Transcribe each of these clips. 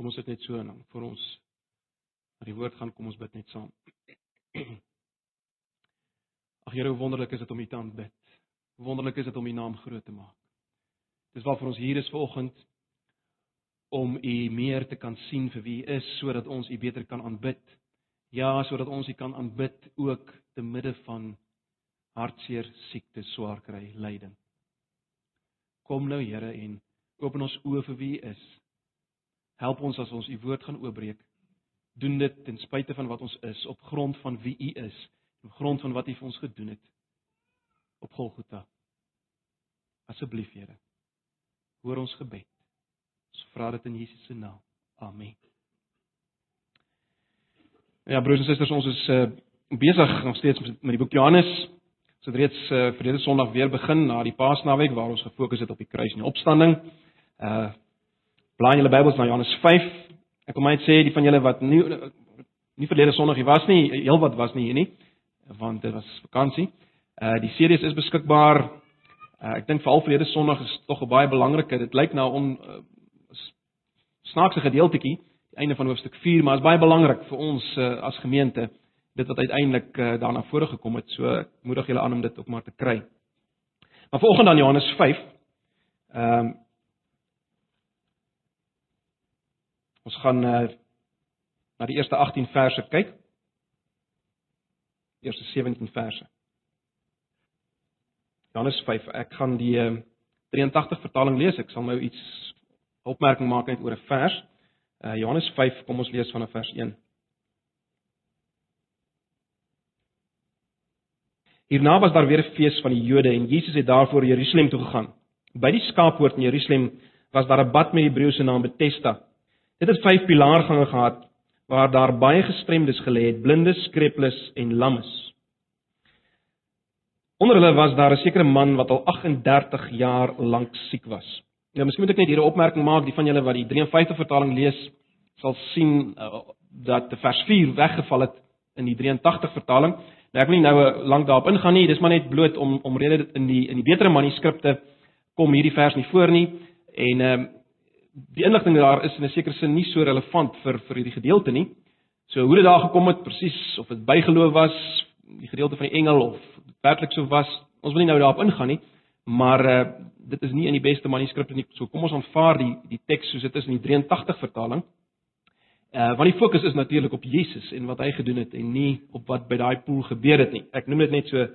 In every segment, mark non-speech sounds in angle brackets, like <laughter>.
Kom ons sit net so dan vir ons na die woord gaan, kom ons bid net saam. <clears throat> Ag Here, hoe wonderlik is dit om U te aanbid. Wonderlik is dit om U naam groot te maak. Dis waarvoor ons hier is vanoggend om U meer te kan sien vir wie U is sodat ons U beter kan aanbid. Ja, sodat ons U kan aanbid ook te midde van hartseer, siekte, swaar kry, lyding. Kom nou Here en open ons oë vir wie U is. Help ons as ons U woord gaan oopbreek. Doen dit ten spyte van wat ons is, op grond van wie U is, op grond van wat U vir ons gedoen het op Golgotha. Asseblief Here, hoor ons gebed. Ons vra dit in Jesus se naam. Amen. Ja broers en susters, ons is uh, besig nog steeds met die boek Johannes. Ons het reeds uh, verlede Sondag weer begin na die Paasnaweek waar ons gefokus het op die kruis en die opstanding. Uh Blaai julle Bybels na Johannes 5. Ek wil net sê die van julle wat nie nie verlede Sondag hier was nie, heel wat was nie hier nie, want dit was vakansie. Uh die series is beskikbaar. Uh, ek dink veral verlede Sondag is tog 'n baie belangrike. Dit lyk nou on uh, snaakse gedeeltetjie, die einde van hoofstuk 4, maar is baie belangrik vir ons uh, as gemeente dit wat uiteindelik uh, daarna vore gekom het. So ek moedig julle aan om dit ook maar te kry. Maar volgens dan Johannes 5. Ehm um, Ons gaan uh, na die eerste 18 verse kyk. Eerste 17 verse. Johannes 5. Ek gaan die uh, 83 vertaling lees. Ek sal nou iets opmerking maak net oor 'n vers. Uh, Johannes 5, kom ons lees vanaf vers 1. Hierna was daar weer 'n fees van die Jode en Jesus het daarvoor Jerusalem toe gegaan. By die skaappoort in Jerusalem was daar 'n bad met die Hebreëse naam Bethesda. Dit het vyf pilaargange gehad waar daar baie gestremdes gelê het, blindes, kreples en lammes. Onder hulle was daar 'n sekere man wat al 38 jaar lank siek was. Nou miskien moet ek net hier 'n opmerking maak, die van julle wat die 53 vertaling lees, sal sien uh, dat vers 4 weggeval het in die 83 vertaling. Nou ek wil nie nou uh, lank daarop ingaan nie, dis maar net bloot om omrede dit in die in die betere manuskripte kom hierdie vers nie voor nie en ehm um, die inligting daar is in 'n sekere sin nie so relevant vir vir hierdie gedeelte nie. So hoe dit daar gekom het presies of dit bygeloof was, die gedeelte van die engel of werklik so was, ons wil nie nou daarop ingaan nie, maar uh, dit is nie in die beste manuskripte nie. So kom ons aanvaar die die teks soos dit is in die 83 vertaling. Uh want die fokus is natuurlik op Jesus en wat hy gedoen het en nie op wat by daai poel gebeur het nie. Ek noem dit net so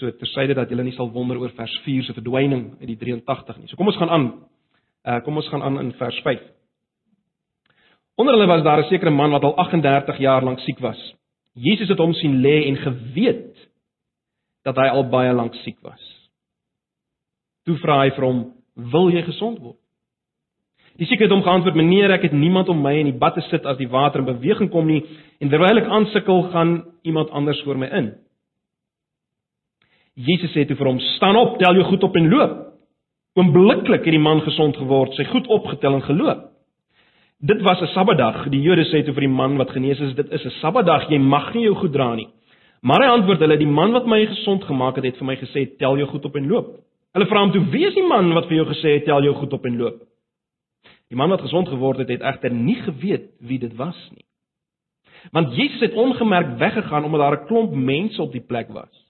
so tersyde dat julle nie sal wonder oor vers 4 se verdwyning uit die 83 nie. So kom ons gaan aan Uh kom ons gaan aan in vers 5. Onder hulle was daar 'n sekere man wat al 38 jaar lank siek was. Jesus het hom sien lê en geweet dat hy al baie lank siek was. Toe vra hy vir hom: "Wil jy gesond word?" Die siek het hom geantwoord: "Meneer, ek het niemand om my in die bad te sit as die water in beweging kom nie, en terwyl ek aansukkel, gaan iemand anders voor my in." Jesus sê toe vir hom: "Staan op, tel jou goed op en loop." Oombliklik het die man gesond geword, sy goed opgetel en geloop. Dit was 'n Sabbatdag. Die Jode sê toe vir die man wat genees is, dit is 'n Sabbatdag, jy mag nie jou goed dra nie. Maar hy antwoord hulle, die man wat my gesond gemaak het, het vir my gesê, tel jou goed op en loop. Hulle vra hom toe, wie is die man wat vir jou gesê het, tel jou goed op en loop? Die man wat gesond geword het, het egter nie geweet wie dit was nie. Want Jesus het ongemerk weggegaan omdat daar 'n klomp mense op die plek was.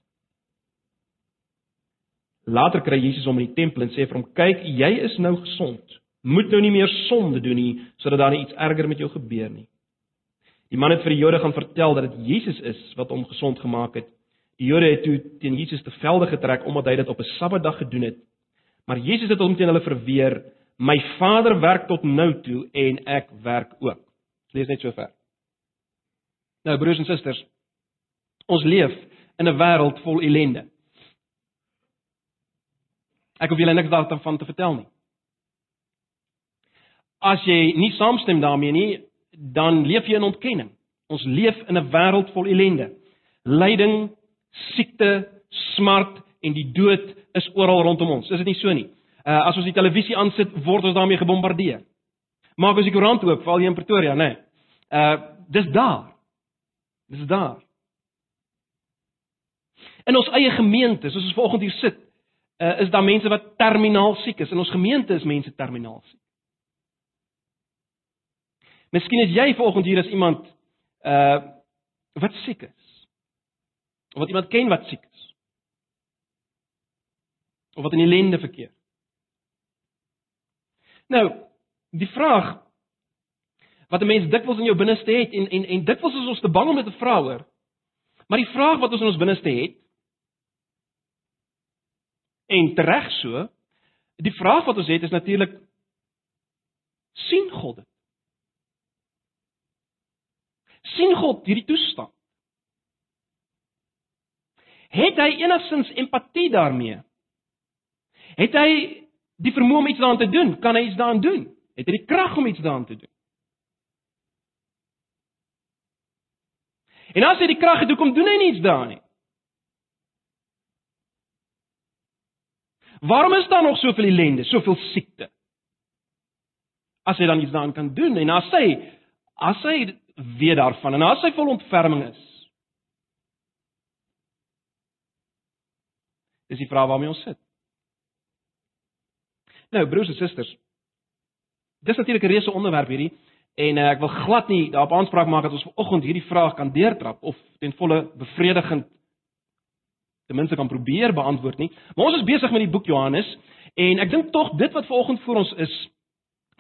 Later kry Jesus hom in die tempel en sê vir hom: "Kyk, jy is nou gesond. Moet nou nie meer sonde doen nie, sodat daar nie iets erger met jou gebeur nie." Die man het vir die Jode gaan vertel dat dit Jesus is wat hom gesond gemaak het. Die Jode het toe teen Jesus te velde getrek omdat hy dit op 'n Sabbatdag gedoen het. Maar Jesus het hom teen hulle verweer: "My Vader werk tot nou toe en ek werk ook." Lees net so ver. Nou broers en susters, ons leef in 'n wêreld vol ellende. Ek hoef julle niks daarvan te vertel nie. As jy nie saamstem daarmee nie, dan leef jy in ontkenning. Ons leef in 'n wêreld vol ellende. Lyding, siekte, smart en die dood is oral rondom ons. Is dit nie so nie? Uh as ons die televisie aansit, word ons daarmee gebombardeer. Maak ons die koerant oop, val jy in Pretoria, né? Nee. Uh dis daar. Dis daar. In ons eie gemeente, soos ons vanoggend hier sit, uh, is daar mense wat terminaal siek is. In ons gemeente is mense terminaal siek. Miskien is jy vanoggend hier as iemand uh wat siek is. Of wat iemand ken wat siek is. Of wat in ellende verkeer. Nou, die vraag wat 'n mens dikwels in jou binneste het en en en dikwels is ons te bang om dit te vra hoor. Maar die vraag wat ons in ons binneste het en tereg so, die vraag wat ons het is natuurlik sien God dit? sien God hierdie toestand? Het hy enigstens empatie daarmee? Het hy die vermoë om iets daaraan te doen? Kan hy iets daaraan doen? Het hy die krag om iets daaraan te doen? En as hy die krag het, hoekom doen hy niks daaraan nie? Waarom is daar nog soveel ellende, soveel siekte? As hy dan iets daaraan kan doen en as hy as hy weet daarvan en as hy vol ontferming is. Dis die vraag waarmee ons sit. Nou broers en susters. Dis natuurlik 'n reuse onderwerp hierdie en uh, ek wil glad nie daarop aanspraak maak dat ons vanoggend hierdie vraag kan deurtrap of ten volle bevredigend ten minste kan probeer beantwoord nie. Maar ons is besig met die boek Johannes en ek dink tog dit wat vanoggend vir ons is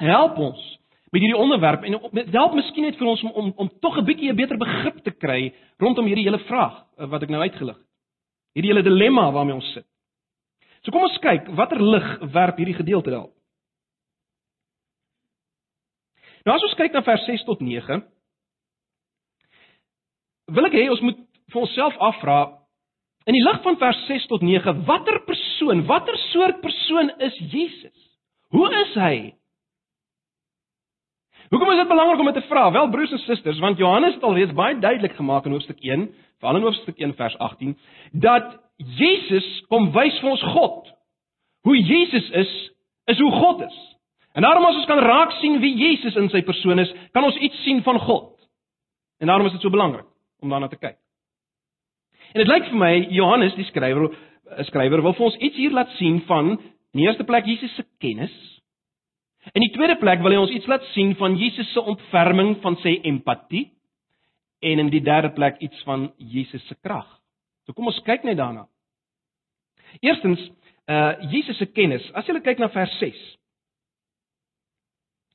help ons met hierdie onderwerp en help miskien net vir ons om om, om tog 'n bietjie 'n beter begrip te kry rondom hierdie hele vraag eh, wat ek nou uitgelig het. Hierdie hele dilemma waarmee ons sit. So kom ons kyk watter lig werp hierdie gedeelte daarop. Nou as ons kyk na vers 6 tot 9 wil ek hê ons moet vir onsself afvra in die lig van vers 6 tot 9 watter persoon, watter soort persoon is Jesus? Hoe is hy? Hoekom is dit belangrik om dit te vra? Wel broers en susters, want Johannes het alreeds baie duidelik gemaak in hoofstuk 1, veral in hoofstuk 1 vers 18, dat Jesus kom wys vir ons God. Hoe Jesus is, is hoe God is. En daarom as ons kan raak sien wie Jesus in sy persoon is, kan ons iets sien van God. En daarom is dit so belangrik om daarna te kyk. En dit lyk vir my Johannes die skrywer, 'n skrywer wil vir ons iets hier laat sien van in die eerste plek Jesus se kennis In die tweede plek wil hy ons iets laat sien van Jesus se ontferming van sy empatie en in die derde plek iets van Jesus se krag. So kom ons kyk net daarna. Eerstens, uh Jesus se kennis. As jy kyk na vers 6.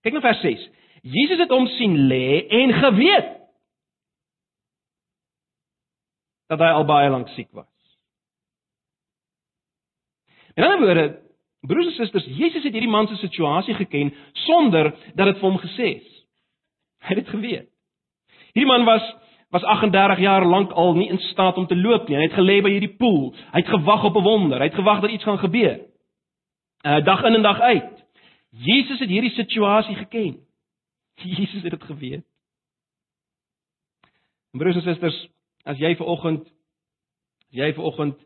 Kyk na vers 6. Jesus het hom sien lê en geweet dat hy al baie lank siek was. In ander woorde, Broers en susters, Jesus het hierdie man se situasie geken sonder dat dit vir hom gesê is. Hy het dit geweet. Hierdie man was was 38 jaar lank al nie in staat om te loop nie. Hy het gelê by hierdie poel. Hy het gewag op 'n wonder. Hy het gewag dat iets gaan gebeur. Uh dag in en dag uit. Jesus het hierdie situasie geken. <laughs> Jesus het dit geweet. Broers en susters, as jy ver oggend as jy ver oggend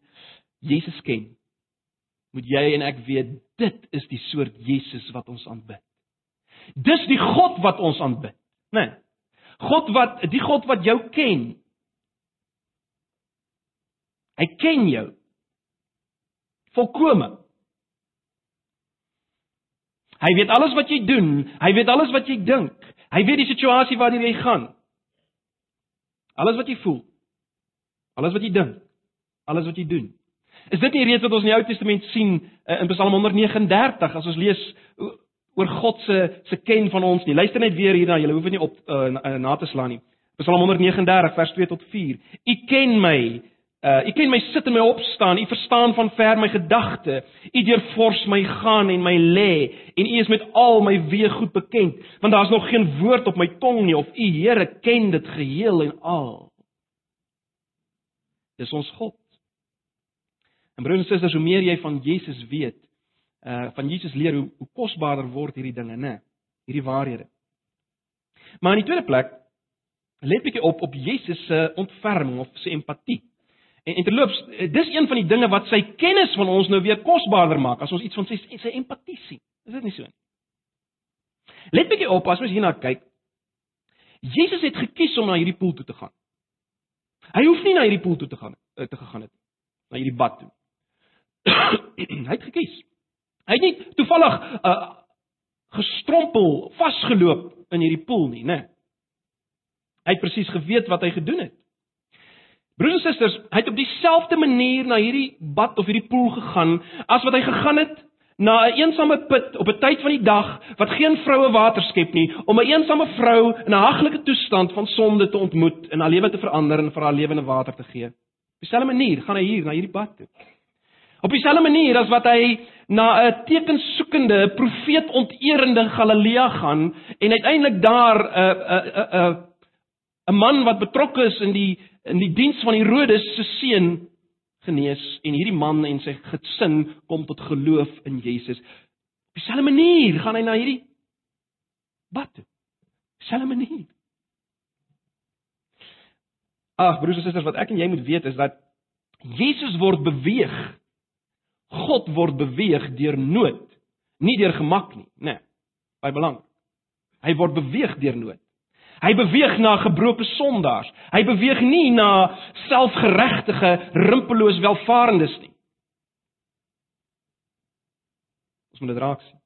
Jesus ken, moet jy en ek weet dit is die soort Jesus wat ons aanbid. Dis die God wat ons aanbid, né? Nee. God wat die God wat jou ken. Hy ken jou. Volkome. Hy weet alles wat jy doen, hy weet alles wat jy dink. Hy weet die situasie waarin jy gaan. Alles wat jy voel. Alles wat jy dink. Alles wat jy doen. Is dit nie reeds wat ons in die Ou Testament sien uh, in Psalm 139 as ons lees oor God se se ken van ons nie. Luister net weer hierna, jy hoef dit nie op uh, na, na te slaan nie. Psalm 139 vers 2 tot 4. U ken my. Uh, u ken my sit en my opstaan. U verstaan van ver my gedagte. U deurfors my gaan en my lê en u is met al my weë goed bekend. Want daar's nog geen woord op my tong nie of u Here ken dit geheel en al. Dis ons God. En broers en susters, hoe meer jy van Jesus weet, uh van Jesus leer, hoe, hoe kosbaarder word hierdie dinge, né? Hierdie waarhede. Maar in die tweede plek, let bietjie op op Jesus se ontferming of sy empatie. En, en terloops, dis een van die dinge wat sy kennis van ons nou weer kosbaarder maak as ons iets van sy sy empatie sien. Is dit nie so nie? Let bietjie op as ons hierna kyk. Jesus het gekies om na hierdie poel toe te gaan. Hy hoef nie na hierdie poel toe te gaan eh, te gegaan het na hierdie bad toe. <clears throat> hy het gekies. Hy het nie toevallig uh, gestrompel, vasgeloop in hierdie poel nie, né? Hy het presies geweet wat hy gedoen het. Broers en susters, hy het op dieselfde manier na hierdie bad of hierdie poel gegaan as wat hy gegaan het na 'n een eensame put op 'n tyd van die dag wat geen vroue water skep nie, om 'n een eensame vrou in 'n haglike toestand van sonde te ontmoet en haar lewe te verander en vir haar lewende water te gee. Op dieselfde manier gaan hy hier na hierdie bad toe. Op dieselfde manier as wat hy na 'n tekensoekende profeet onteerende Galilea gaan en uiteindelik daar 'n 'n 'n 'n man wat betrokke is in die in die diens van Herodes se seun genees en hierdie man en sy gesin kom tot geloof in Jesus. Op dieselfde manier gaan hy na hierdie bad toe. Dieselfde manier. Ag broers en susters, wat ek en jy moet weet is dat Jesus word beweeg. God word beweeg deur nood, nie deur gemak nie, né? Nee, baie belangrik. Hy word beweeg deur nood. Hy beweeg na gebroke sondaars. Hy beweeg nie na selfgeregtige, rimpeloos welvarendes nie. Ons moet dit raak sien.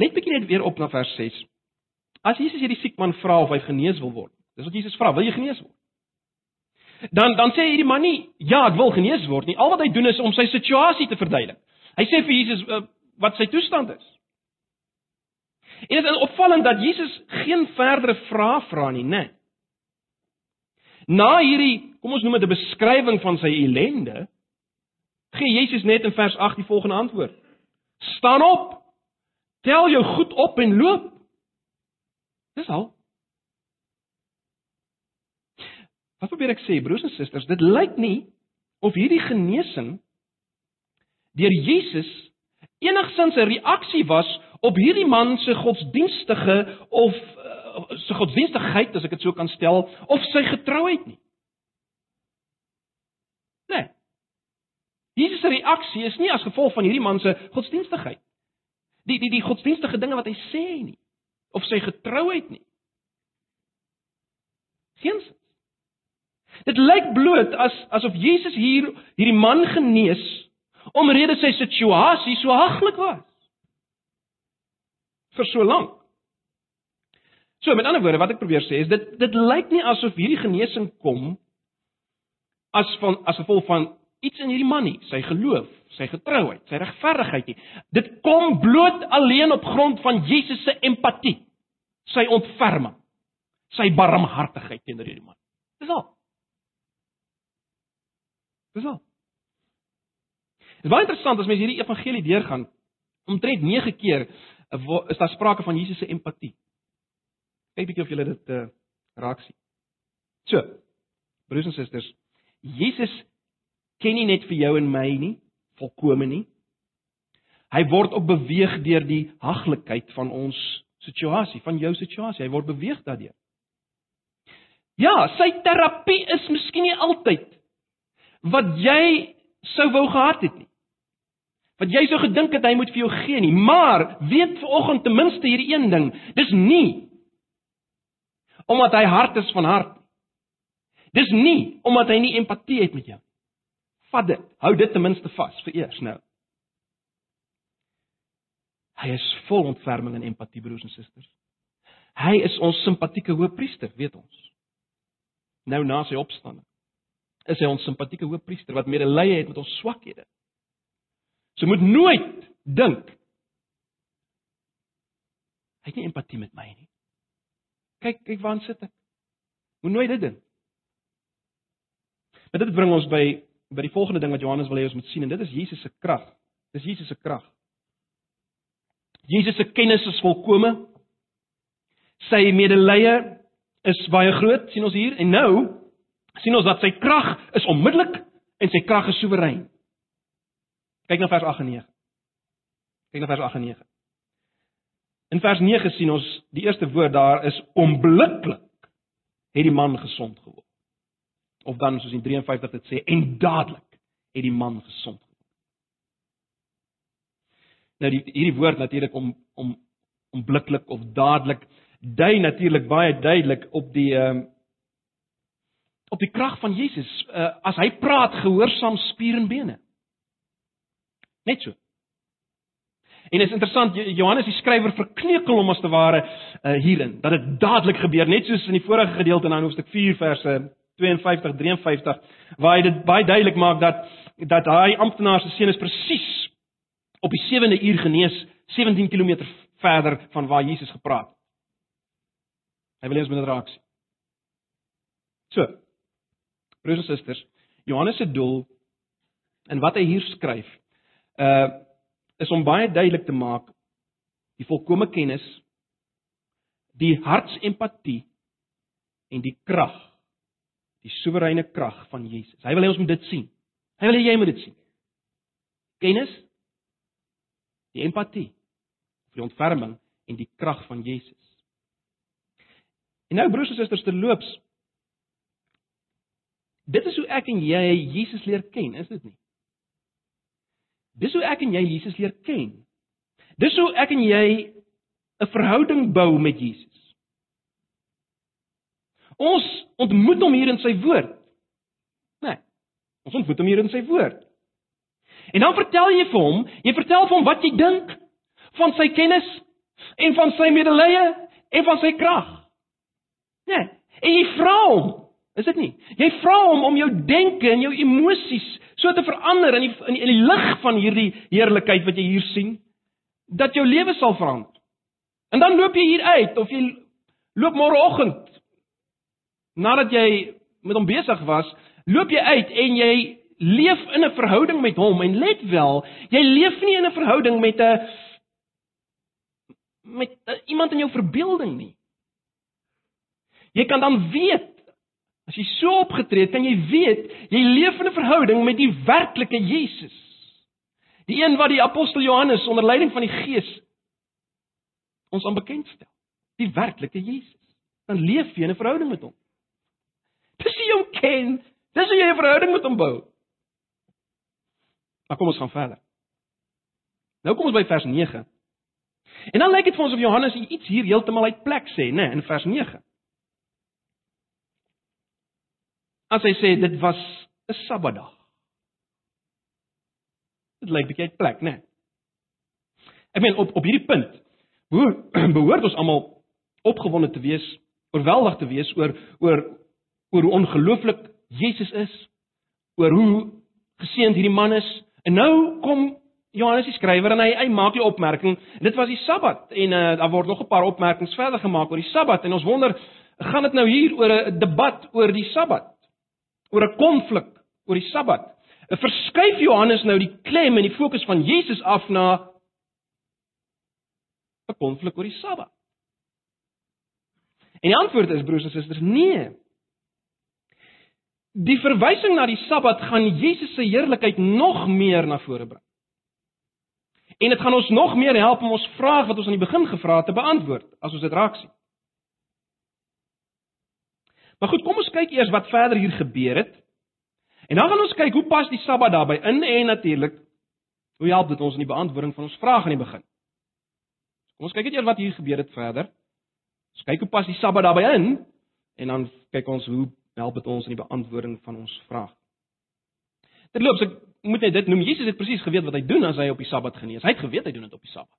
Let bietjie net weer op na vers 6. As Jesus hierdie siek man vra of hy genees wil word. Dis wat Jesus vra, wil jy genees word? Dan dan sê hierdie man nie, ja, ek wil genees word nie. Al wat hy doen is om sy situasie te verduidelik. Hy sê vir Jesus uh, wat sy toestand is. En dit is opvallend dat Jesus geen verdere vrae vra nie, né? Na hierdie, kom ons noem dit 'n beskrywing van sy ellende, gee Jesus net in vers 8 die volgende antwoord: Staan op. Tel jou goed op en loop. Dis al. Wat probeer ek sê, broers en susters, dit lyk nie of hierdie genesing deur Jesus enigsins 'n reaksie was op hierdie man se godsdienstige of uh, se godsdienstigheid as ek dit so kan stel of sy getrouheid nie. Nee. Jesus se reaksie is nie as gevolg van hierdie man se godsdienstigheid. Die die die godsdienstige dinge wat hy sê nie of sy getrouheid nie. Geens. Dit lyk bloot as asof Jesus hier hierdie man genees omrede sy situasie so haglik was vir so lank. So met ander woorde wat ek probeer sê is dit dit lyk nie asof hierdie genesing kom as van as gevolg van iets in hierdie man nie, sy geloof, sy getrouheid, sy regverdigheid nie. Dit kom bloot alleen op grond van Jesus se empatie, sy ontferming, sy barmhartigheid teenoor hierdie man. Dis al. Dis al. Dit is baie interessant as mens hierdie evangelie deurgaan omtrent 9 keer is daar sprake van Jesus se empatie. Kyk bietjie of julle dit uh, raak sien. So, broers en susters, Jesus ken nie net vir jou en my nie, volkome nie. Hy word ook beweeg deur die haglikheid van ons situasie, van jou situasie. Hy word beweeg daardeur. Ja, sy terapie is miskien nie altyd wat jy sou wou gehad het nie wat jy sou gedink het hy moet vir jou gee nie, maar weet vanoggend ten minste hierdie een ding, dis nie omdat hy hart is van hart. Dis nie omdat hy nie empatie het met jou. Vat dit, hou dit ten minste vas vir eers nou. Hy is vol ontferming en empatie broers en susters. Hy is ons simpatieke hoëpriester, weet ons. Nou na sy opstanding is hy ons simpatieke hoëpriester wat medelee het met ons swakhede. So moet nooit dink hy het nie empatie met my nie. Kyk, kyk waar sit ek. Moet nooit dit dink. Maar dit bring ons by by die volgende ding wat Johannes wil hê ons moet sien en dit is Jesus se krag. Dis Jesus se krag. Jesus se kennis is volkome. Sy medelee is baie groot, sien ons hier en nou sien ons dat sy krag is onmiddellik en sy krag is soewerein. Kyk na vers 8 en 9. Kyk na vers 8 en 9. In vers 9 sien ons die eerste woord daar is onmiddellik het die man gesond geword. Of dan soos in 53 dit sê en dadelik het die man gesond geword. Nou die hierdie woord natuurlik om om onmiddellik of dadelik dui natuurlik baie duidelik op die ehm um, op die krag van Jesus. Uh, as hy praat, gehoorsaam spier en bene. Net so. En is interessant Johannes die skrywer verkneukel hom as te ware uh, hierin dat dit dadelik gebeur net soos in die vorige gedeelte in hoofstuk 4 verse 52 53 waar hy dit baie duidelik maak dat dat hy amptenaar se seun is presies op die 7de uur genees 17 km verder van waar Jesus gepraat het. Hy wil eens met dit raak sien. So. Broers en susters, Johannes se doel en wat hy hier skryf, uh is om baie duidelik te maak die volkomme kennis, die hartsempatie en die krag, die soewereine krag van Jesus. Hy wil hê ons moet dit sien. Hy wil hê jy moet dit sien. Kennis, die empatie, die ontferming en die krag van Jesus. En nou broers en susters terloops Dit is hoe ek en jy Jesus leer ken, is dit nie? Dis hoe ek en jy Jesus leer ken. Dis hoe ek en jy 'n verhouding bou met Jesus. Ons ontmoet hom hier in sy woord. Nee. Ons ontmoet hom hier in sy woord. En dan vertel jy vir hom, jy vertel vir hom wat jy dink van sy kennis en van sy medelee en van sy krag. Nee. En jy vra hom, is dit nie? Jy vra hom om jou denke en jou emosies so te verander in die in die, die lig van hierdie heerlikheid wat jy hier sien, dat jou lewe sal verander. En dan loop jy hier uit of jy loop môreoggend nadat jy met hom besig was, loop jy uit en jy leef in 'n verhouding met hom en let wel, jy leef nie in 'n verhouding met 'n met a, iemand in jou verbeelding nie. Jy kan dan weet as jy so opgetree het, kan jy weet jy leef in 'n verhouding met die werklike Jesus. Die een wat die apostel Johannes onder leiding van die Gees ons aan bekendstel. Die werklike Jesus. Dan leef jy in 'n verhouding met hom. Dis jy hom ken. Dis hoe jy 'n verhouding met hom bou. Maar kom ons gaan verder. Nou kom ons by vers 9. En dan lyk dit vir ons of Johannes iets hier heeltemal uit plek sê, né, in vers 9. As hy sê dit was 'n Sabbatdag. Dit lyk bietjie uit plek, né? Nee. Ek meen op op hierdie punt <clears throat> behoort, ons almal opgewonde te wees, oorweldig te wees oor oor oor hoe ongelooflik Jesus is, oor hoe geseënd hierdie man is. En nou kom Johannes die skrywer en hy hy maak 'n opmerking. Dit was die Sabbat en uh, daar word nog 'n paar opmerkings verder gemaak oor die Sabbat en ons wonder gaan dit nou hier oor 'n debat oor die Sabbat? Oor 'n konflik oor die Sabbat. 'n Verskuif Johannes nou die klem en die fokus van Jesus af na 'n konflik oor die Sabbat. En die antwoord is broers en susters, nee. Die verwysing na die Sabbat gaan Jesus se heerlikheid nog meer na vore bring. En dit gaan ons nog meer help om ons vraag wat ons aan die begin gevra het te beantwoord as ons dit raak sien. Maar goed, kom ons kyk eers wat verder hier gebeur het. En dan gaan ons kyk hoe pas die Sabbat daarbey in en natuurlik hoe help dit ons in die beantwoording van ons vrae aan die begin. Kom ons kyk net eers wat hier gebeur het verder. Ons kyk hoe pas die Sabbat daarbey in en dan kyk ons hoe help dit ons in die beantwoording van ons vrae. Terloops, ek moet net dit noem. Jesus het presies geweet wat hy doen as hy op die Sabbat genees. Hy het geweet hy doen dit op die Sabbat.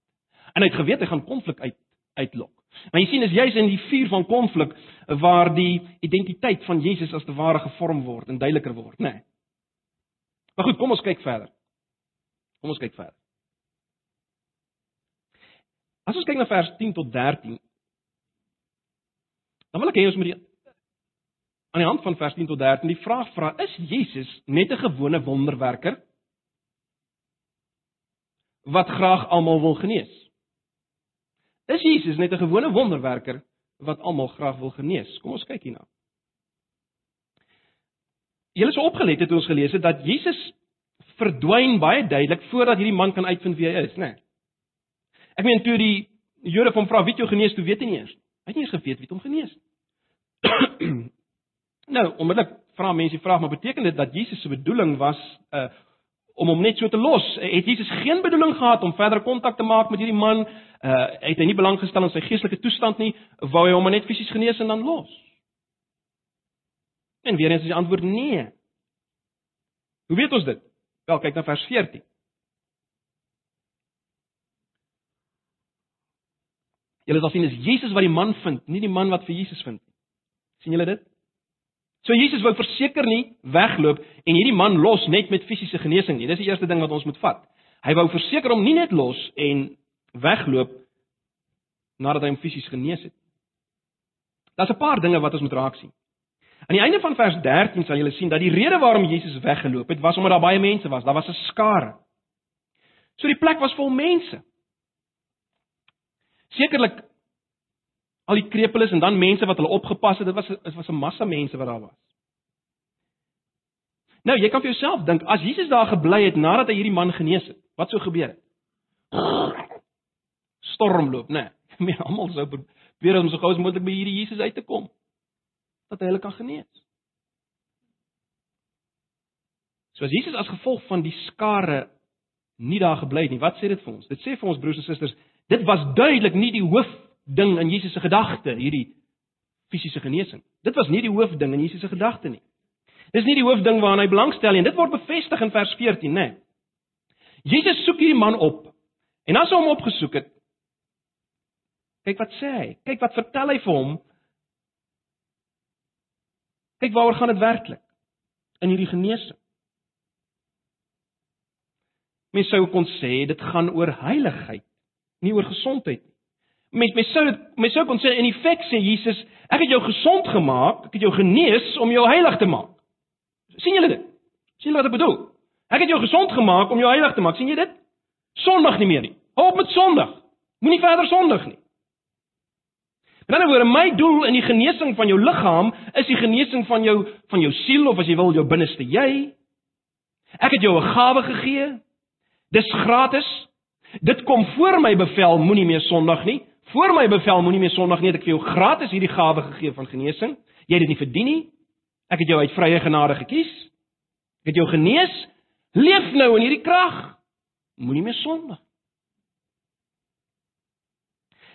En hy het geweet hy gaan konflik uit uitlok. Maar jy sien is juis in die vuur van konflik waar die identiteit van Jesus as te ware gevorm word en duideliker word, né? Nee. Maar goed, kom ons kyk verder. Kom ons kyk verder. As ons kyk na vers 10 tot 13, dan wil ek hê ons moet die aan die hand van vers 10 tot 13 die vraag vra: Is Jesus net 'n gewone wonderwerker wat graag almal wil genees? Is Jesus net 'n gewone wonderwerker wat almal graag wil genees? Kom ons kyk hierna. Julle is opgelet het ons gelees het dat Jesus verdwyn baie duidelik voordat hierdie man kan uitvind wie hy is, né? Nee. Ek meen toe die Jode van vra wie jy genees, toe weet hy nie eers. Hy het nie eens geweet wie hom genees nie. <clears throat> nou, onmiddellik vra mense die vraag, maar beteken dit dat Jesus se bedoeling was uh om hom net so te los. Het Jesus geen bedoeling gehad om verder kontak te maak met hierdie man? Uh het hy nie belang gestel in sy geestelike toestand nie? Wou hy hom net fisies genees en dan los? En weer eens is die antwoord nee. Hoe weet ons dit? Wel, kyk na vers 14. Julle sal sien dis Jesus wat die man vind, nie die man wat vir Jesus vind nie. sien julle dit? So Jesus wou verseker nie wegloop en hierdie man los net met fisiese genesing nie. Dis die eerste ding wat ons moet vat. Hy wou verseker hom nie net los en wegloop nadat hy hom fisies genees het. Daar's 'n paar dinge wat ons moet raak sien. Aan die einde van vers 13 sal julle sien dat die rede waarom Jesus weggeloop het, was omdat daar baie mense was. Daar was 'n skare. So die plek was vol mense. Sekerlik al die krepeles en dan mense wat hulle opgepas het. Dit was dit was 'n massa mense wat daar was. Nou, jy kan vir jouself dink, as Jesus daar gebly het nadat hy hierdie man genees het, wat sou gebeur het? Stormloop, né? <laughs> Nee, men almal sou probeer om so gou as moontlik by hierdie Jesus uit te kom dat hy hulle kan genees. So as Jesus as gevolg van die skare nie daar gebly het nie, wat sê dit vir ons? Dit sê vir ons broers en susters, dit was duidelik nie die hoof ding in Jesus se gedagte, hierdie fisiese genesing. Dit was nie die hoofding in Jesus se gedagte nie. Dis nie die hoofding waaraan hy belangstel nie. Dit word bevestig in vers 14, né? Jesus soek hierdie man op. En as hy hom opgesoek het, kyk wat sê hy? Kyk wat vertel hy vir hom? Kyk waaroor gaan dit werklik in hierdie genesing? Mens sou kon sê dit gaan oor heiligheid, nie oor gesondheid nie. Mens mens sou mens sou kon sê in effek sê Jesus, ek het jou gesond gemaak, ek het jou genees om jou heilig te maak. sien julle dit? sien wat ek bedoel? Ek het jou gesond gemaak om jou heilig te maak. sien jy dit? Sondig nie meer nie. Hou op met sondig. Moenie verder sondig nie. In 'n ander woorde, my doel in die genesing van jou liggaam is die genesing van jou van jou siel of as jy wil jou binneste jy. Ek het jou 'n gawe gegee. Dis gratis. Dit kom voor my bevel moenie meer sondig nie. Voor my bevel moenie meer sondig nie, ek het vir jou gratis hierdie gawe gegee van genesing. Jy het dit nie verdien nie. Ek het jou uit vrye genade gekies. Ek het jou genees. Leef nou in hierdie krag. Moenie meer sondig.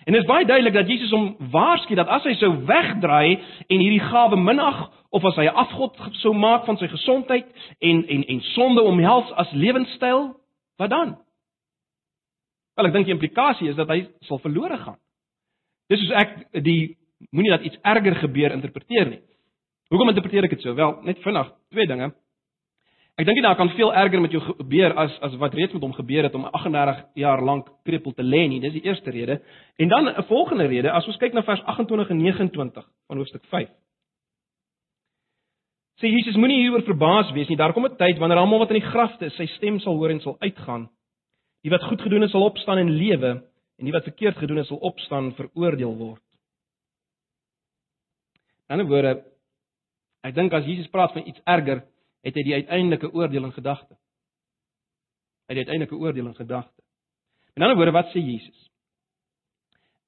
En dit is baie duidelik dat Jesus hom waarsku dat as hy sou wegdraai en hierdie gawe minag of as hy 'n afgod sou maak van sy gesondheid en en en sonde omhels as lewenstyl, wat dan? Wel, ek dink die implikasie is dat hy sal verlore gaan. Dis soos ek die moenie dat iets erger gebeur interpreteer nie. Hoekom interpreteer ek dit so? Wel, net vinnig, twee dinge. Ek dink daar kan veel erger met jou gebeur as as wat reeds met hom gebeur het om 38 jaar lank krepeel te lê nie. Dis die eerste rede. En dan 'n volgende rede, as ons kyk na vers 28 en 29 van hoofstuk 5. Sê Jesus moenie hieroor verbaas wees nie. Daar kom 'n tyd wanneer almal wat in die grafte is, sy stem sal hoor en sal uitgaan. Die wat goed gedoen het, sal opstaan en lewe en die wat verkeerd gedoen het sal opstaan veroordeel word. In 'n ander woorde, ek dink as Jesus praat van iets erger, het hy die uiteindelike oordeel in gedagte. Hy het die uiteindelike oordeel in gedagte. In 'n ander woorde, wat sê Jesus?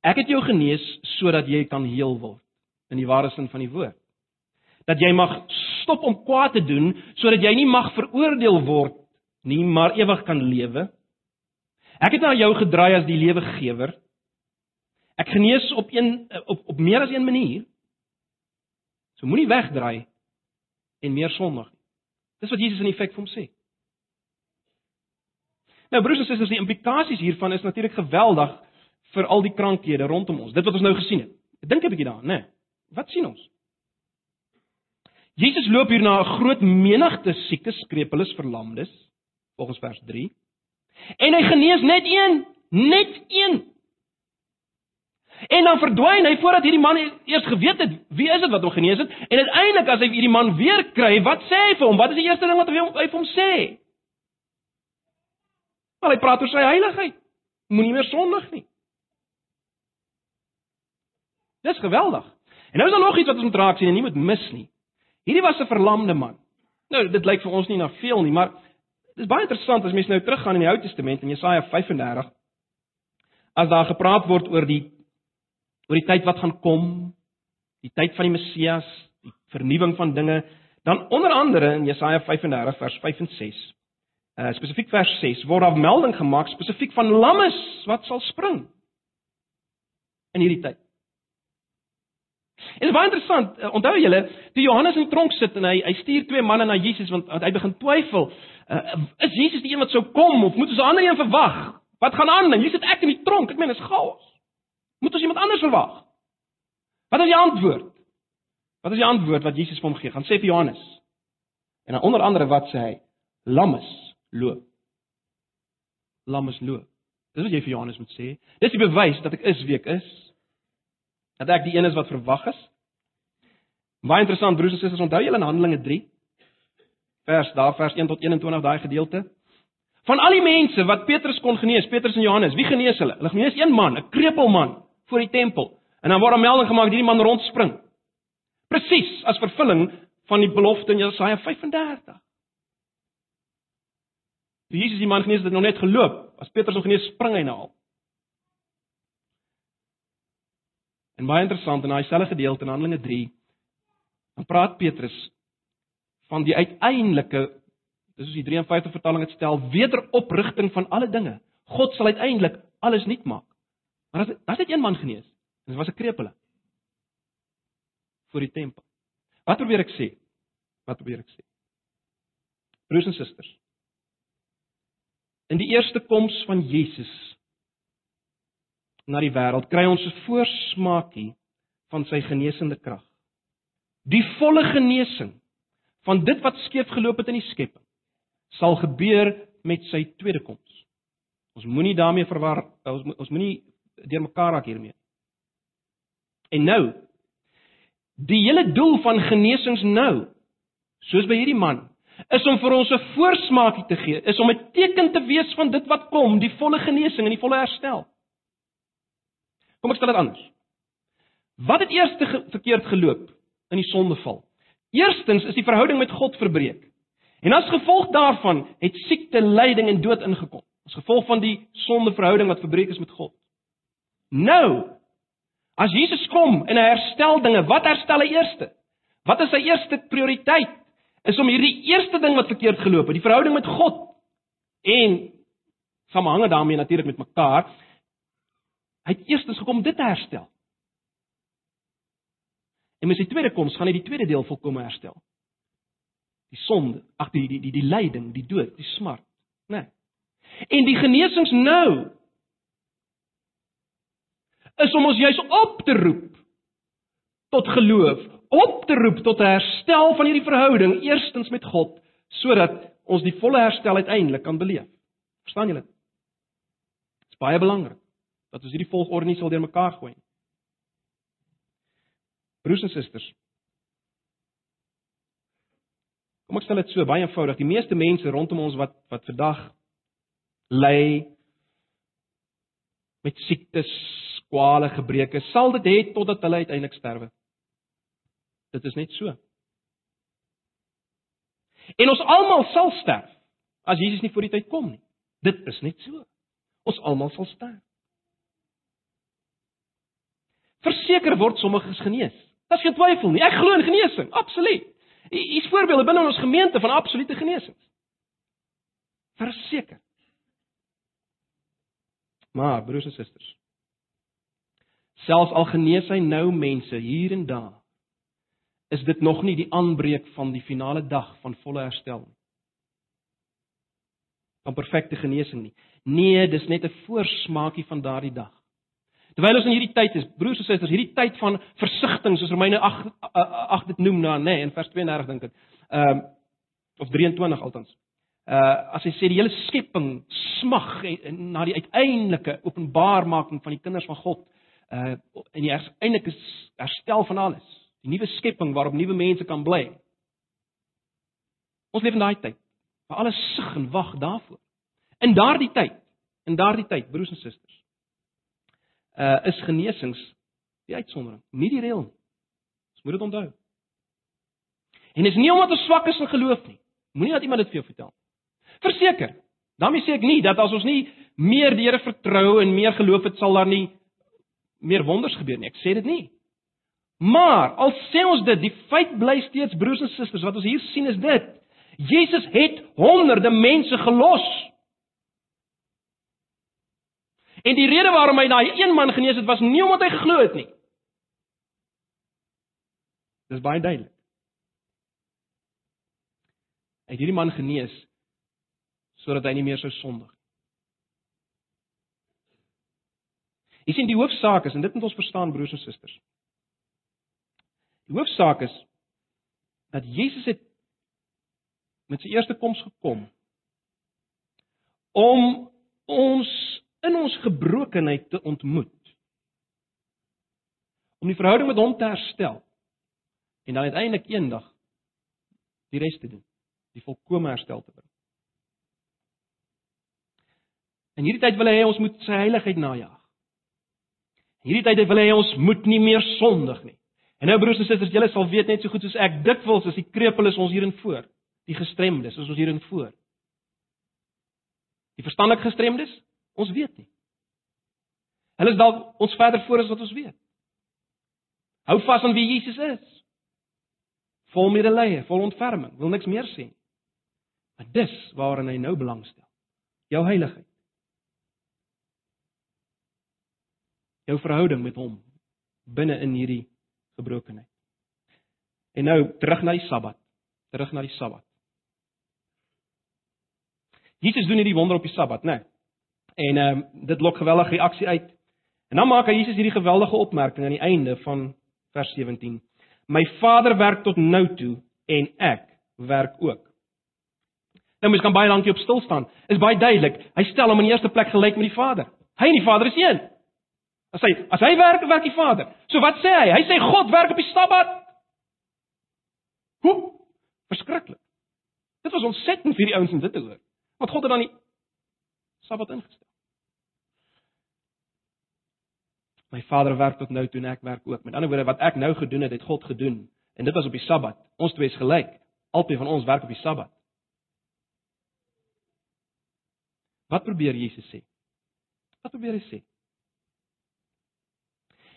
Ek het jou genees sodat jy kan heel word in die ware sin van die woord. Dat jy mag stop om kwaad te doen sodat jy nie mag veroordeel word nie, maar ewig kan lewe. Ek het na jou gedraai as die lewegewer. Ek genees op een op op meer as een manier. So moenie wegdraai en meer sondig nie. Dis wat Jesus in effek vir hom sê. Nou broers en susters, die implikasies hiervan is natuurlik geweldig vir al die krankhede rondom ons. Dit wat ons nou gesien het. Dink 'n bietjie daaraan, né? Nee. Wat sien ons? Jesus loop hier na 'n groot menigte siekes, krepeles, verlamdes, volgens vers En hy genees net een, net een. En dan verdwyn hy voordat hierdie man eers geweet het wie is dit wat hom genees het en uiteindelik as hy hierdie man weer kry, wat sê hy vir hom? Wat is die eerste ding wat hy vir hom sê? Wel hy praat oor sy heiligheid. Moenie meer sondig nie. Dis geweldig. En nou is daar nog iets wat ons moet raak sien en nie moet mis nie. Hierdie was 'n verlamde man. Nou dit lyk vir ons nie na veel nie, maar Dis baie interessant as mens nou teruggaan in die Ou Testament in Jesaja 35 as daar gepraat word oor die oor die tyd wat gaan kom, die tyd van die Messias, die vernuwing van dinge, dan onder andere in Jesaja 35 vers 5 en 6. Uh spesifiek vers 6 word daar melding gemaak spesifiek van lammes wat sal spring in hierdie tyd. Dit is baie interessant. Uh, onthou julle, toe Johannes in die tronk sit en hy hy stuur twee manne na Jesus want, want hy begin twyfel, uh, is Jesus die een wat sou kom of moet ons 'n ander een verwag? Wat gaan aan? En hier sit ek in die tronk. Ek meen, is chaos. Moet ons iemand anders verwag. Wat is die antwoord? Wat is die antwoord wat Jesus vir hom gee? Gaan sê vir Johannes. En dan onder andere wat sê hy? Lammes loop. Lammes loop. Dis wat jy vir Johannes moet sê. Dis die bewys dat ek is wie ek is. Dat ek die een is wat verwag is. Baie interessant broers en susters, onthou julle in Handelinge 3 vers daar vers 1 tot 21 daai gedeelte. Van al die mense wat Petrus kon genees, Petrus en Johannes, wie genees hulle? Hulle genees een man, 'n krepelman voor die tempel. En dan word 'n melding gemaak dat hierdie man rondspring. Presies as vervulling van die belofte in Jesaja 35. Toe Jesus die man genees het, het nog net geloop. As Petrus nog genees, spring hy nou al. En baie interessant in daai selfde gedeelte in Handelinge 3, dan praat Petrus van die uiteindelike dis soos die 53 vertaling dit stel, wederoprigting van alle dinge. God sal uiteindelik alles nuut maak. Maar as dit net een man genees, en dit was 'n krepele voor die tempel. Wat probeer ek sê? Wat probeer ek sê? Broers en susters. In die eerste koms van Jesus na die wêreld kry ons 'n voorsmaakie van sy genesende krag. Die volle genesing van dit wat skeef geloop het in die skepping sal gebeur met sy tweede koms. Ons moenie daarmee verwar ons ons moenie deurmekaar raak hiermee. En nou die hele doel van genesings nou soos by hierdie man is om vir ons 'n voorsmaakie te gee, is om 'n teken te wees van dit wat kom, die volle genesing en die volle herstel. Kom ek stel dit anders. Wat het eers verkeerd geloop in die sondeval? Eerstens is die verhouding met God verbreek. En as gevolg daarvan het siekte, lyding en dood ingekom. As gevolg van die sondeverhouding wat verbreek is met God. Nou, as Jesus kom en hy herstel dinge, wat herstel hy eerste? Wat is sy eerste prioriteit? Is om hierdie eerste ding wat verkeerd geloop het, die verhouding met God en samehang daarmee natuurlik met mekaar. Hy het eerstens gekom dit te herstel. En met sy tweede koms gaan hy die tweede deel volkome herstel. Die sonde, ag die die die die lyding, die dood, die smart, né? Nee. En die genesings nou is om ons juis op te roep tot geloof, op te roep tot 'n herstel van hierdie verhouding eerstens met God, sodat ons die volle herstel uiteindelik kan beleef. Verstaan julle? Dit is baie belangrik dat ons hierdie volgorde nie sal deurmekaar gooi nie. Broers en susters. Kom ek stel dit so baie eenvoudig. Die meeste mense rondom ons wat wat vandag ly met siektes, kwale, gebreke, sal dit hê totdat hulle uiteindelik sterwe. Dit is net so. En ons almal sal sterf as Jesus nie voor die tyd kom nie. Dit is net so. Ons almal sal sterf. Verseker word sommiges genees. Daar's geen twyfel nie. Ek glo in genesing, absoluut. Hier's voorbeelde binne ons gemeente van absolute genesings. Verseker. Maar broers en susters, selfs al genees hy nou mense hier en daar, is dit nog nie die aanbreek van die finale dag van volle herstel nie. Van perfekte genesing nie. Nee, dis net 'n voorsmaakie van daardie dag. Terwyl ons in hierdie tyd is, broers en susters, hierdie tyd van versigtiging, soos Romeine 8 8 dit noem na, nê, nee, in vers 32 dink ek. Ehm um, of 23 altens. Uh as hy sê die hele skepping smag na die uiteindelike openbaarmaking van die kinders van God, uh en die uiteindelike herstel van alles. Die nuwe skepping waarop nuwe mense kan bly. Ons leef in daai tyd waar alles sug en wag daarvoor. In daardie tyd, in daardie tyd, broers en susters, uh is genesings die uitsondering, nie die reël nie. Ons moet dit onthou. En dit is nie omdat ons swak is in geloof nie. Moenie dat iemand dit vir jou vertel. Verseker. daarmee sê ek nie dat as ons nie meer die Here vertrou en meer geloof het sal daar nie meer wonders gebeur nie. Ek sê dit nie. Maar al sê ons dit, die feit bly steeds broers en susters, wat ons hier sien is dit. Jesus het honderde mense gelos En die rede waarom hy daai een man genees het was nie omdat hy geglo het nie. Dis baie duidelik. Hy het hierdie man genees sodat hy nie meer sou sondig. Jy sien die hoofsaak is en dit moet ons verstaan broers en susters. Die hoofsaak is dat Jesus het met sy eerste koms gekom om ons in ons gebrokenheid te ontmoet. Om die verhouding met hom te herstel en dan uiteindelik eendag die res te doen, die volkomme herstel te bring. In hierdie tyd wil hy ons moet sy heiligheid najag. In hierdie tyd wil hy ons moet nie meer sondig nie. En nou broers en susters, julle sal weet net so goed soos ek dikwels as die krepeel is ons hierin voor, die gestremdes ons hierin voor. Die verstandelik gestremdes, ons weet nie. Hulle is dalk ons verder voor as wat ons weet. Hou vas aan wie Jesus is. Vol medelee, vol ontferming, wil niks meer sê. Maar dis waarin hy nou belangstel. Jou heiligheid. jou verhouding met hom binne in hierdie gebrokenheid. En nou terug na die Sabbat. Terug na die Sabbat. Jesus doen hierdie wonder op die Sabbat, né? Nee. En ehm um, dit lok geweldige reaksie uit. En dan maak hy Jesus hierdie geweldige opmerking aan die einde van vers 17. My Vader werk tot nou toe en ek werk ook. Nou mens kan baie lank hier op stil staan. Is baie duidelik. Hy stel hom in die eerste plek gelyk met die Vader. Hy en die Vader is een. As hy as hy werk, werk die Vader. So wat sê hy? Hy sê God werk op die Sabbat. Hoe? Verskriklik. Dit was ontsettend vir die ouens om dit te hoor. Want God het dan die Sabbat ingestel. My Vader werk tot nou toe en ek werk ook. Met ander woorde, wat ek nou gedoen het, het God gedoen. En dit was op die Sabbat. Ons twee is gelyk. Albei van ons werk op die Sabbat. Wat probeer Jesus sê? Wat probeer hy sê?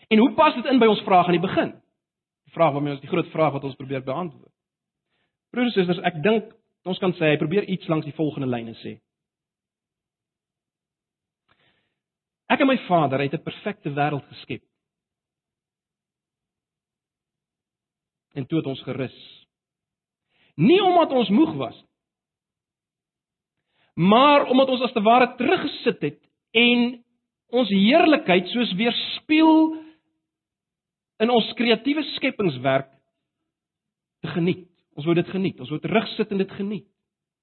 En hoe pas dit in by ons vraag aan die begin? Die vraag waarmee ons die groot vraag wat ons probeer beantwoord. Broers en susters, ek dink ons kan sê hy probeer iets langs die volgende lyne sê. Ek en my Vader het 'n perfekte wêreld geskep. En toe het ons gerus. Nie omdat ons moeg was maar omdat ons as te ware teruggesit het en ons heerlikheid soos weerspieël in ons kreatiewe skepingswerk te geniet. Ons wou dit geniet. Ons wou terugsit en dit geniet.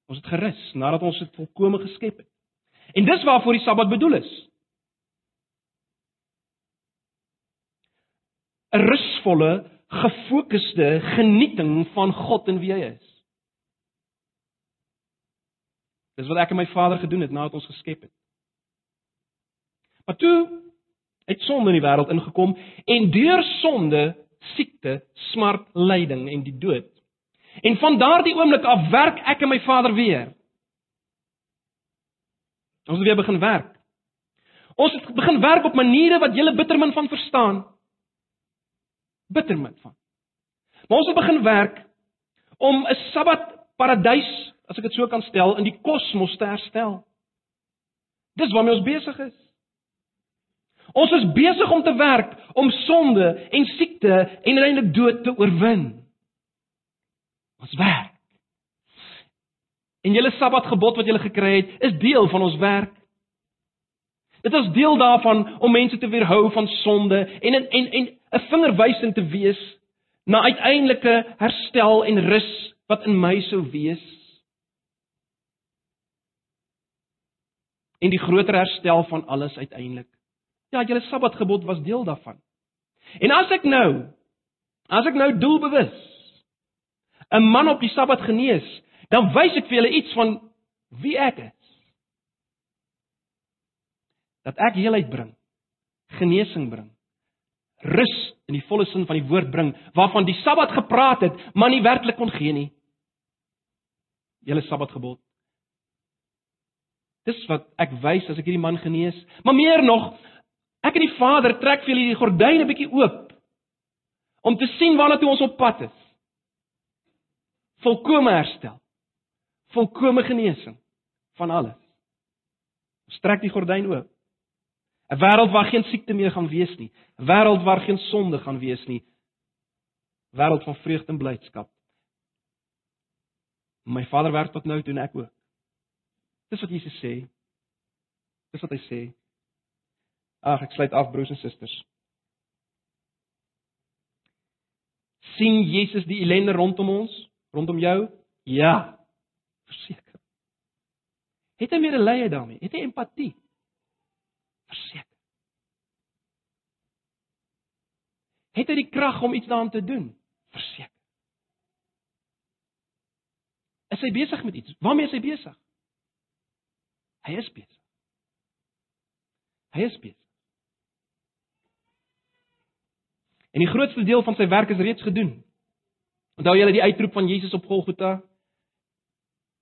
Ons het gerus nadat ons dit volkome geskep het. En dis waarvoor die Sabbat bedoel is. Rusvolle, gefokusde genieting van God en wie hy is. Dis wat ek en my Vader gedoen het nadat ons geskep het. Maar toe het sonde in die wêreld ingekom en deur sonde siekte, smart, lyding en die dood. En van daardie oomblik af werk ek en my Vader weer. Ons het weer begin werk. Ons het begin werk op maniere wat julle bittermin van verstaan. Bittermin van. Maar ons het begin werk om 'n Sabbat paradys, as ek dit so kan stel, in die kosmos te herstel. Dis waarmee ons besig is. Ons is besig om te werk om sonde en siekte en uiteindelik dood te oorwin. Ons werk. En julle Sabbatgebod wat julle gekry het, is deel van ons werk. Dit is deel daarvan om mense te weerhou van sonde en en, en 'n vingerwysing te wees na uiteindelike herstel en rus wat in my sou wees. En die groter herstel van alles uiteindelik. Ja, julle Sabbatgebod was deel daarvan. En as ek nou as ek nou doelbewus 'n man op die Sabbat genees, dan wys ek vir julle iets van wie ek is. Dat ek heelheid bring, genesing bring, rus in die volle sin van die woord bring waarvan die Sabbat gepraat het, maar nie werklik kon gee nie. Julle Sabbatgebod. Dis wat ek wys as ek hierdie man genees, maar meer nog, Ek en die Vader trek vir julle die gordyne bietjie oop om te sien waarna toe ons op pad is. Volkome herstel. Volkome genesing van alles. Ons trek die gordyn oop. 'n Wêreld waar geen siekte meer gaan wees nie. 'n Wêreld waar geen sonde gaan wees nie. Wêreld van vreugde en blydskap. My Vader werk tot nou toe en ek ook. Dis wat Jesus sê. Dis wat hy sê. Ag, ek sluit af broers en susters. sien Jesus die ellende rondom ons, rondom jou? Ja. Verseker. Het hy medelee daarmee? Het hy empatie? Verseker. Het hy die krag om iets daaraan te doen? Verseker. Is hy besig met iets? Waarmee is hy besig? Hy is besig. Hy is besig. En die grootste deel van sy werk is reeds gedoen. Onthou julle die uitroep van Jesus op Golgotha?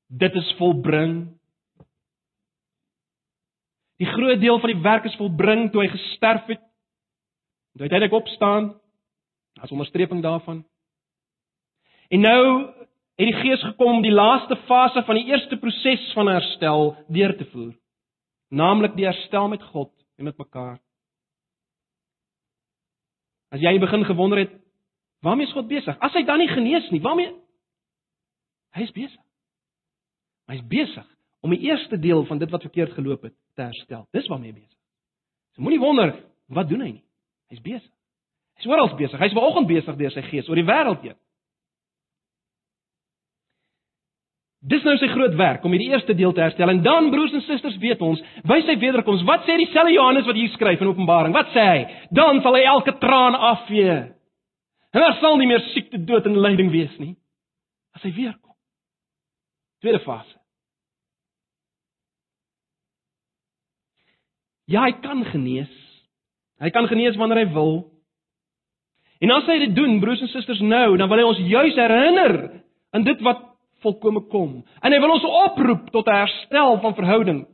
Dit is volbring. Die groot deel van die werk is volbring toe hy gesterf het. Toe hy uiteindelik opstaan as onderstreping daarvan. En nou het die Gees gekom om die laaste fase van die eerste proses van herstel deur te voer, naamlik die herstel met God en met mekaar. As jy begin gewonder het, waarmee is God besig? As hy dan nie genees nie, waarmee? Hy is besig. Hy is besig om die eerste deel van dit wat verkeerd geloop het te herstel. Dis waarmee hy besig is. So moenie wonder wat doen hy nie. Hy's besig. Hy's oral besig. Hy's vanoggend besig deur sy gees oor die wêreld heen. Dis nou sy groot werk om hierdie eerste deel te herstel. En dan broers en susters, weet ons, by sy wederkoms, wat sê dieselfde Johannes wat hier skryf in Openbaring? Wat sê hy? Dan sal hy elke traan afvee. En daar sal nie meer siekte, dood en lyding wees nie. As hy weer kom. Tweede fase. Ja, hy kan genees. Hy kan genees wanneer hy wil. En as hy dit doen, broers en susters, nou, dan wil hy ons juis herinner aan dit wat volkome kom. En hy wil ons oproep tot 'n herstel van verhouding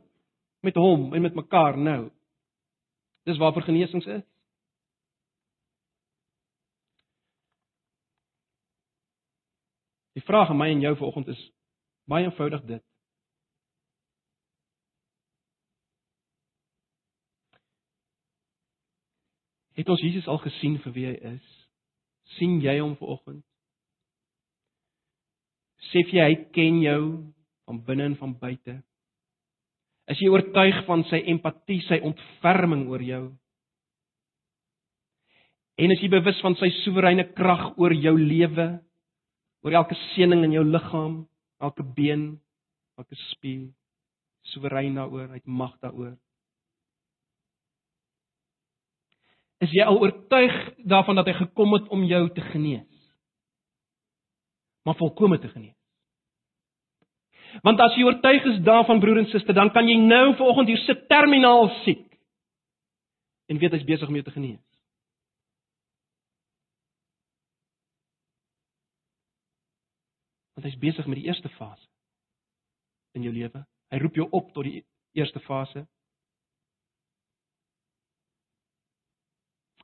met hom en met mekaar nou. Dis waarvoor genesings is. Die vraag aan my en jou vanoggend is baie eenvoudig dit. Het ons Jesus al gesien vir wie hy is? sien jy hom vanoggend? Sê jy hy ken jou van binne en van buite? Is jy oortuig van sy empatie, sy ontferming oor jou? En is jy bewus van sy soewereine krag oor jou lewe? Oor elke sening in jou liggaam, elke been, elke spier, soewerein daaroor, hy het mag daaroor. Is jy al oortuig daarvan dat hy gekom het om jou te genees? Maar volkome te genees. Want as jy oortuig is daarvan broer en suster, dan kan jy nou vanoggend hier sit terminaal siek. En weet hy's besig om jou te genees. Want hy's besig met die eerste fase in jou lewe. Hy roep jou op tot die eerste fase.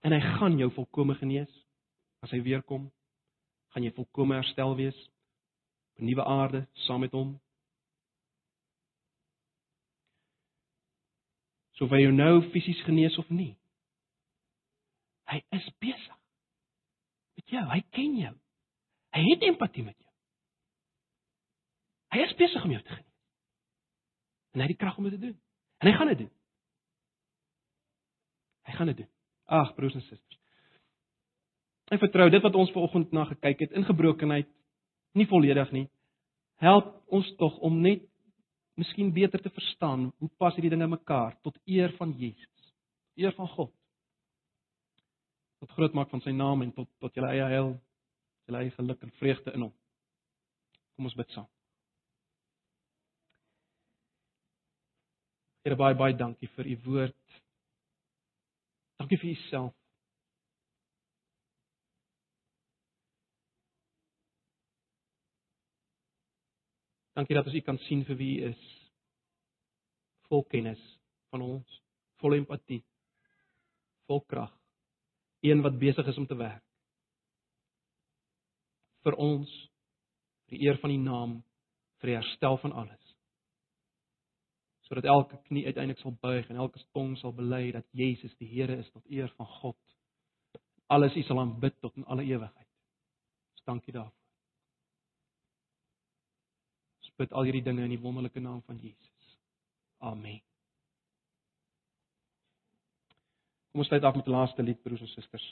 En hy gaan jou volkome genees as hy weer kom. Gaan jy volkome herstel wees op 'n nuwe aarde saam met hom. So of hy jou nou fisies genees of nie. Hy is besig met jou. Hy ken jou. Hy het empatie met jou. Hy is besig om jou te genees. En hy het die krag om dit te doen. En hy gaan dit doen. Hy gaan dit doen. Ag broers en susters. Ek vertrou dit wat ons ver oggend na gekyk het in gebrokenheid nie volledig nie. Help ons tog om net miskien beter te verstaan hoe pas hierdie dinge mekaar tot eer van Jesus. Eer van God. Tot groot maak van sy naam en tot tot julle eie heil, julle eie geluk en vreugde in hom. Kom ons bid saam. Here baie baie dankie vir u woord. Dankie vir u self. Dankie dat ons U kan sien vir wie U is. Vol kennis van ons, vol empatie, vol krag. Een wat besig is om te werk. Vir ons, vir die eer van U naam, vir die herstel van alles. Sodat elke knie uiteindelik sal buig en elke tong sal bely dat Jesus die Here is tot eer van God. Alles U sal aanbid tot in alle ewigheid. Ons dankie daarvoor bid al hierdie dinge in die wonderlike naam van Jesus. Amen. Kom ons sluit af met die laaste lied broers en susters.